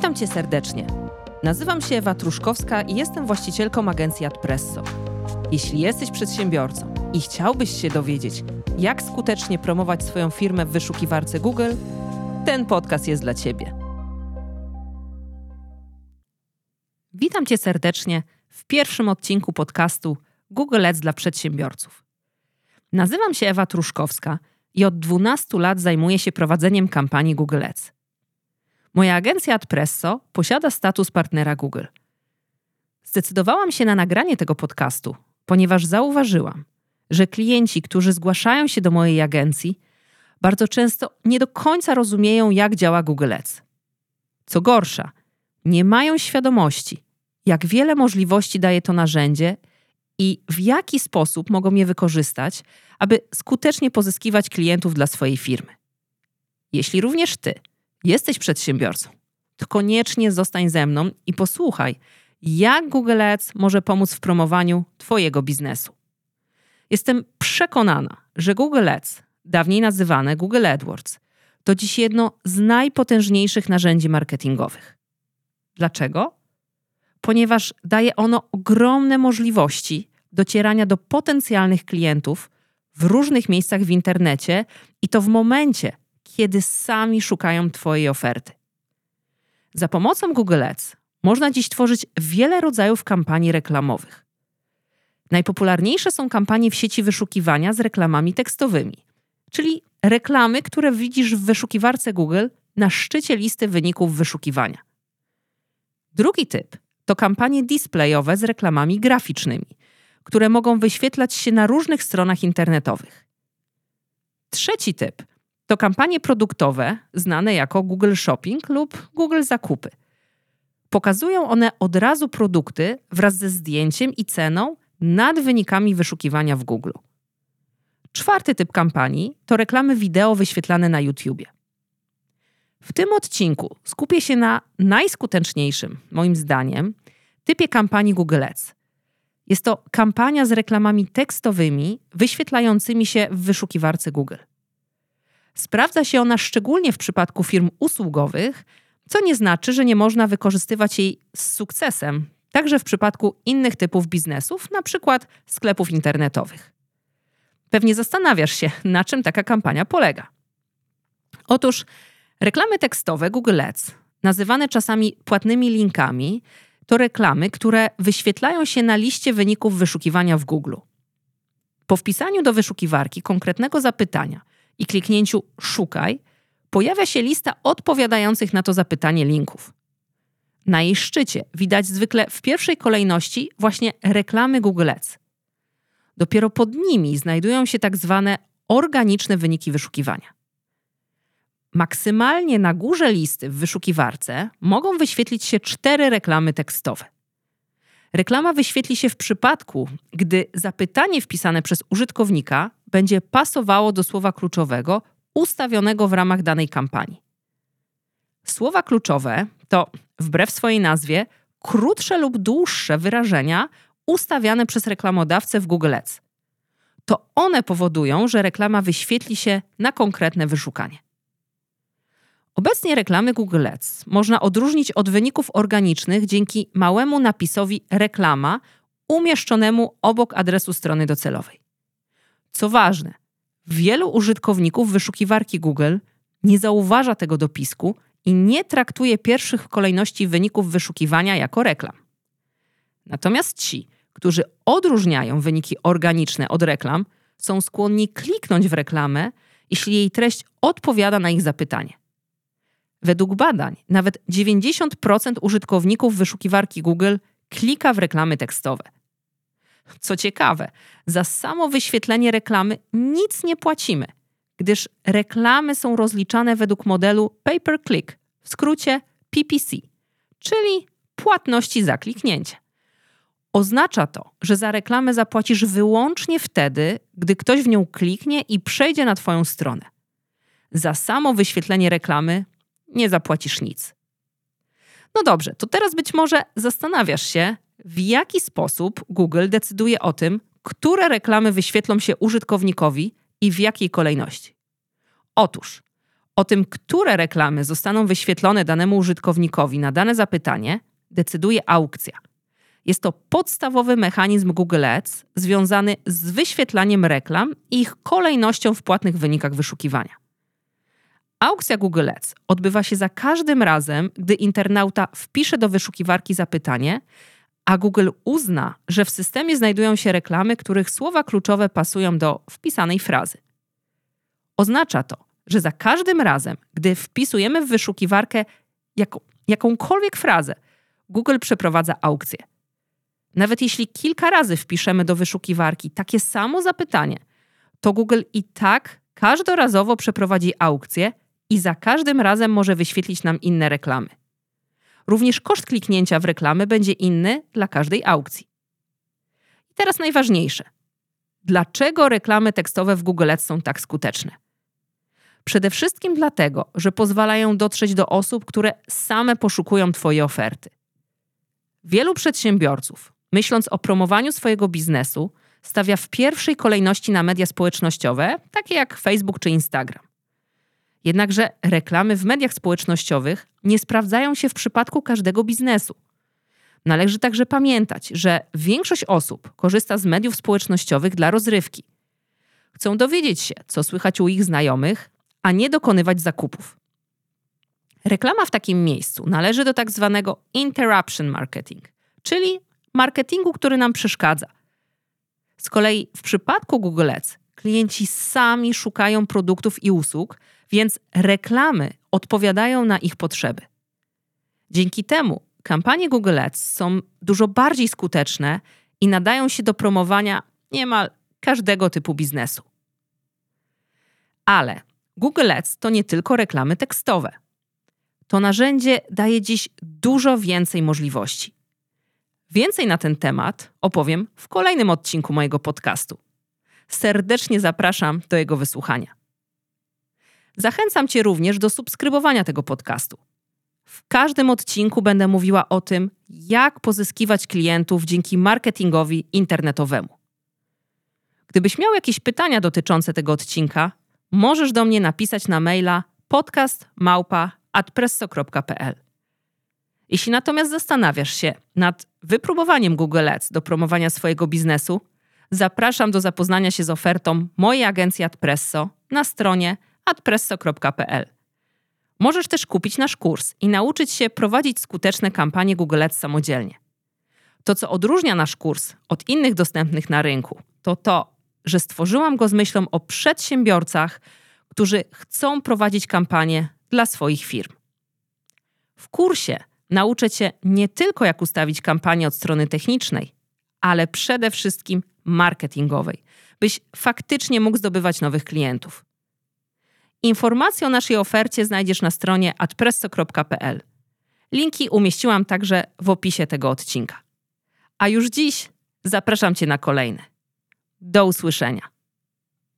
Witam Cię serdecznie. Nazywam się Ewa Truszkowska i jestem właścicielką agencji Adpresso. Jeśli jesteś przedsiębiorcą i chciałbyś się dowiedzieć, jak skutecznie promować swoją firmę w wyszukiwarce Google, ten podcast jest dla Ciebie. Witam Cię serdecznie w pierwszym odcinku podcastu Google Ads dla przedsiębiorców. Nazywam się Ewa Truszkowska i od 12 lat zajmuję się prowadzeniem kampanii Google Ads. Moja agencja Adpresso posiada status partnera Google. Zdecydowałam się na nagranie tego podcastu, ponieważ zauważyłam, że klienci, którzy zgłaszają się do mojej agencji, bardzo często nie do końca rozumieją, jak działa Google Ads. Co gorsza, nie mają świadomości, jak wiele możliwości daje to narzędzie i w jaki sposób mogą je wykorzystać, aby skutecznie pozyskiwać klientów dla swojej firmy. Jeśli również ty jesteś przedsiębiorcą, to koniecznie zostań ze mną i posłuchaj, jak Google Ads może pomóc w promowaniu Twojego biznesu. Jestem przekonana, że Google Ads, dawniej nazywane Google AdWords, to dziś jedno z najpotężniejszych narzędzi marketingowych. Dlaczego? Ponieważ daje ono ogromne możliwości docierania do potencjalnych klientów w różnych miejscach w internecie i to w momencie, kiedy sami szukają Twojej oferty. Za pomocą Google Ads można dziś tworzyć wiele rodzajów kampanii reklamowych. Najpopularniejsze są kampanie w sieci wyszukiwania z reklamami tekstowymi, czyli reklamy, które widzisz w wyszukiwarce Google na szczycie listy wyników wyszukiwania. Drugi typ to kampanie displayowe z reklamami graficznymi, które mogą wyświetlać się na różnych stronach internetowych. Trzeci typ to kampanie produktowe znane jako Google Shopping lub Google Zakupy. Pokazują one od razu produkty wraz ze zdjęciem i ceną nad wynikami wyszukiwania w Google. Czwarty typ kampanii to reklamy wideo wyświetlane na YouTube. W tym odcinku skupię się na najskuteczniejszym, moim zdaniem, typie kampanii Google Ads. Jest to kampania z reklamami tekstowymi wyświetlającymi się w wyszukiwarce Google. Sprawdza się ona szczególnie w przypadku firm usługowych, co nie znaczy, że nie można wykorzystywać jej z sukcesem, także w przypadku innych typów biznesów, przykład sklepów internetowych. Pewnie zastanawiasz się, na czym taka kampania polega. Otóż reklamy tekstowe Google Ads, nazywane czasami płatnymi linkami, to reklamy, które wyświetlają się na liście wyników wyszukiwania w Google. Po wpisaniu do wyszukiwarki konkretnego zapytania i kliknięciu Szukaj, pojawia się lista odpowiadających na to zapytanie linków. Na jej szczycie widać zwykle w pierwszej kolejności właśnie reklamy Google Ads. Dopiero pod nimi znajdują się tak zwane organiczne wyniki wyszukiwania. Maksymalnie na górze listy w wyszukiwarce mogą wyświetlić się cztery reklamy tekstowe. Reklama wyświetli się w przypadku, gdy zapytanie wpisane przez użytkownika będzie pasowało do słowa kluczowego ustawionego w ramach danej kampanii. Słowa kluczowe to, wbrew swojej nazwie, krótsze lub dłuższe wyrażenia ustawiane przez reklamodawcę w Google Ads. To one powodują, że reklama wyświetli się na konkretne wyszukanie. Obecnie reklamy Google Ads można odróżnić od wyników organicznych dzięki małemu napisowi reklama umieszczonemu obok adresu strony docelowej. Co ważne, wielu użytkowników wyszukiwarki Google nie zauważa tego dopisku i nie traktuje pierwszych w kolejności wyników wyszukiwania jako reklam. Natomiast ci, którzy odróżniają wyniki organiczne od reklam, są skłonni kliknąć w reklamę, jeśli jej treść odpowiada na ich zapytanie. Według badań nawet 90% użytkowników wyszukiwarki Google klika w reklamy tekstowe. Co ciekawe, za samo wyświetlenie reklamy nic nie płacimy, gdyż reklamy są rozliczane według modelu pay per click, w skrócie PPC, czyli płatności za kliknięcie. Oznacza to, że za reklamę zapłacisz wyłącznie wtedy, gdy ktoś w nią kliknie i przejdzie na Twoją stronę. Za samo wyświetlenie reklamy nie zapłacisz nic. No dobrze, to teraz być może zastanawiasz się, w jaki sposób Google decyduje o tym, które reklamy wyświetlą się użytkownikowi i w jakiej kolejności. Otóż O tym, które reklamy zostaną wyświetlone danemu użytkownikowi na dane zapytanie, decyduje aukcja. Jest to podstawowy mechanizm Google Ads związany z wyświetlaniem reklam i ich kolejnością w płatnych wynikach wyszukiwania. Aukcja Google Ads odbywa się za każdym razem, gdy internauta wpisze do wyszukiwarki zapytanie, a Google uzna, że w systemie znajdują się reklamy, których słowa kluczowe pasują do wpisanej frazy. Oznacza to, że za każdym razem, gdy wpisujemy w wyszukiwarkę jaką, jakąkolwiek frazę, Google przeprowadza aukcję. Nawet jeśli kilka razy wpiszemy do wyszukiwarki takie samo zapytanie, to Google i tak każdorazowo przeprowadzi aukcję i za każdym razem może wyświetlić nam inne reklamy. Również koszt kliknięcia w reklamy będzie inny dla każdej aukcji. I teraz najważniejsze. Dlaczego reklamy tekstowe w Google Ads są tak skuteczne? Przede wszystkim dlatego, że pozwalają dotrzeć do osób, które same poszukują Twojej oferty. Wielu przedsiębiorców, myśląc o promowaniu swojego biznesu, stawia w pierwszej kolejności na media społecznościowe, takie jak Facebook czy Instagram. Jednakże reklamy w mediach społecznościowych nie sprawdzają się w przypadku każdego biznesu. Należy także pamiętać, że większość osób korzysta z mediów społecznościowych dla rozrywki. Chcą dowiedzieć się, co słychać u ich znajomych, a nie dokonywać zakupów. Reklama w takim miejscu należy do tak zwanego interruption marketing, czyli marketingu, który nam przeszkadza. Z kolei w przypadku Google Ads klienci sami szukają produktów i usług, więc reklamy odpowiadają na ich potrzeby. Dzięki temu kampanie Google Ads są dużo bardziej skuteczne i nadają się do promowania niemal każdego typu biznesu. Ale Google Ads to nie tylko reklamy tekstowe. To narzędzie daje dziś dużo więcej możliwości. Więcej na ten temat opowiem w kolejnym odcinku mojego podcastu. Serdecznie zapraszam do jego wysłuchania. Zachęcam Cię również do subskrybowania tego podcastu. W każdym odcinku będę mówiła o tym, jak pozyskiwać klientów dzięki marketingowi internetowemu. Gdybyś miał jakieś pytania dotyczące tego odcinka, możesz do mnie napisać na maila podcastmałpa.adpresso.pl. Jeśli natomiast zastanawiasz się nad wypróbowaniem Google Ads do promowania swojego biznesu, zapraszam do zapoznania się z ofertą mojej agencji Adpresso na stronie adpresso.pl. Możesz też kupić nasz kurs i nauczyć się prowadzić skuteczne kampanie Google Ads samodzielnie. To, co odróżnia nasz kurs od innych dostępnych na rynku, to to, że stworzyłam go z myślą o przedsiębiorcach, którzy chcą prowadzić kampanie dla swoich firm. W kursie nauczę Cię nie tylko, jak ustawić kampanię od strony technicznej, ale przede wszystkim marketingowej, byś faktycznie mógł zdobywać nowych klientów. Informacje o naszej ofercie znajdziesz na stronie adpresso.pl. Linki umieściłam także w opisie tego odcinka. A już dziś zapraszam Cię na kolejny. Do usłyszenia.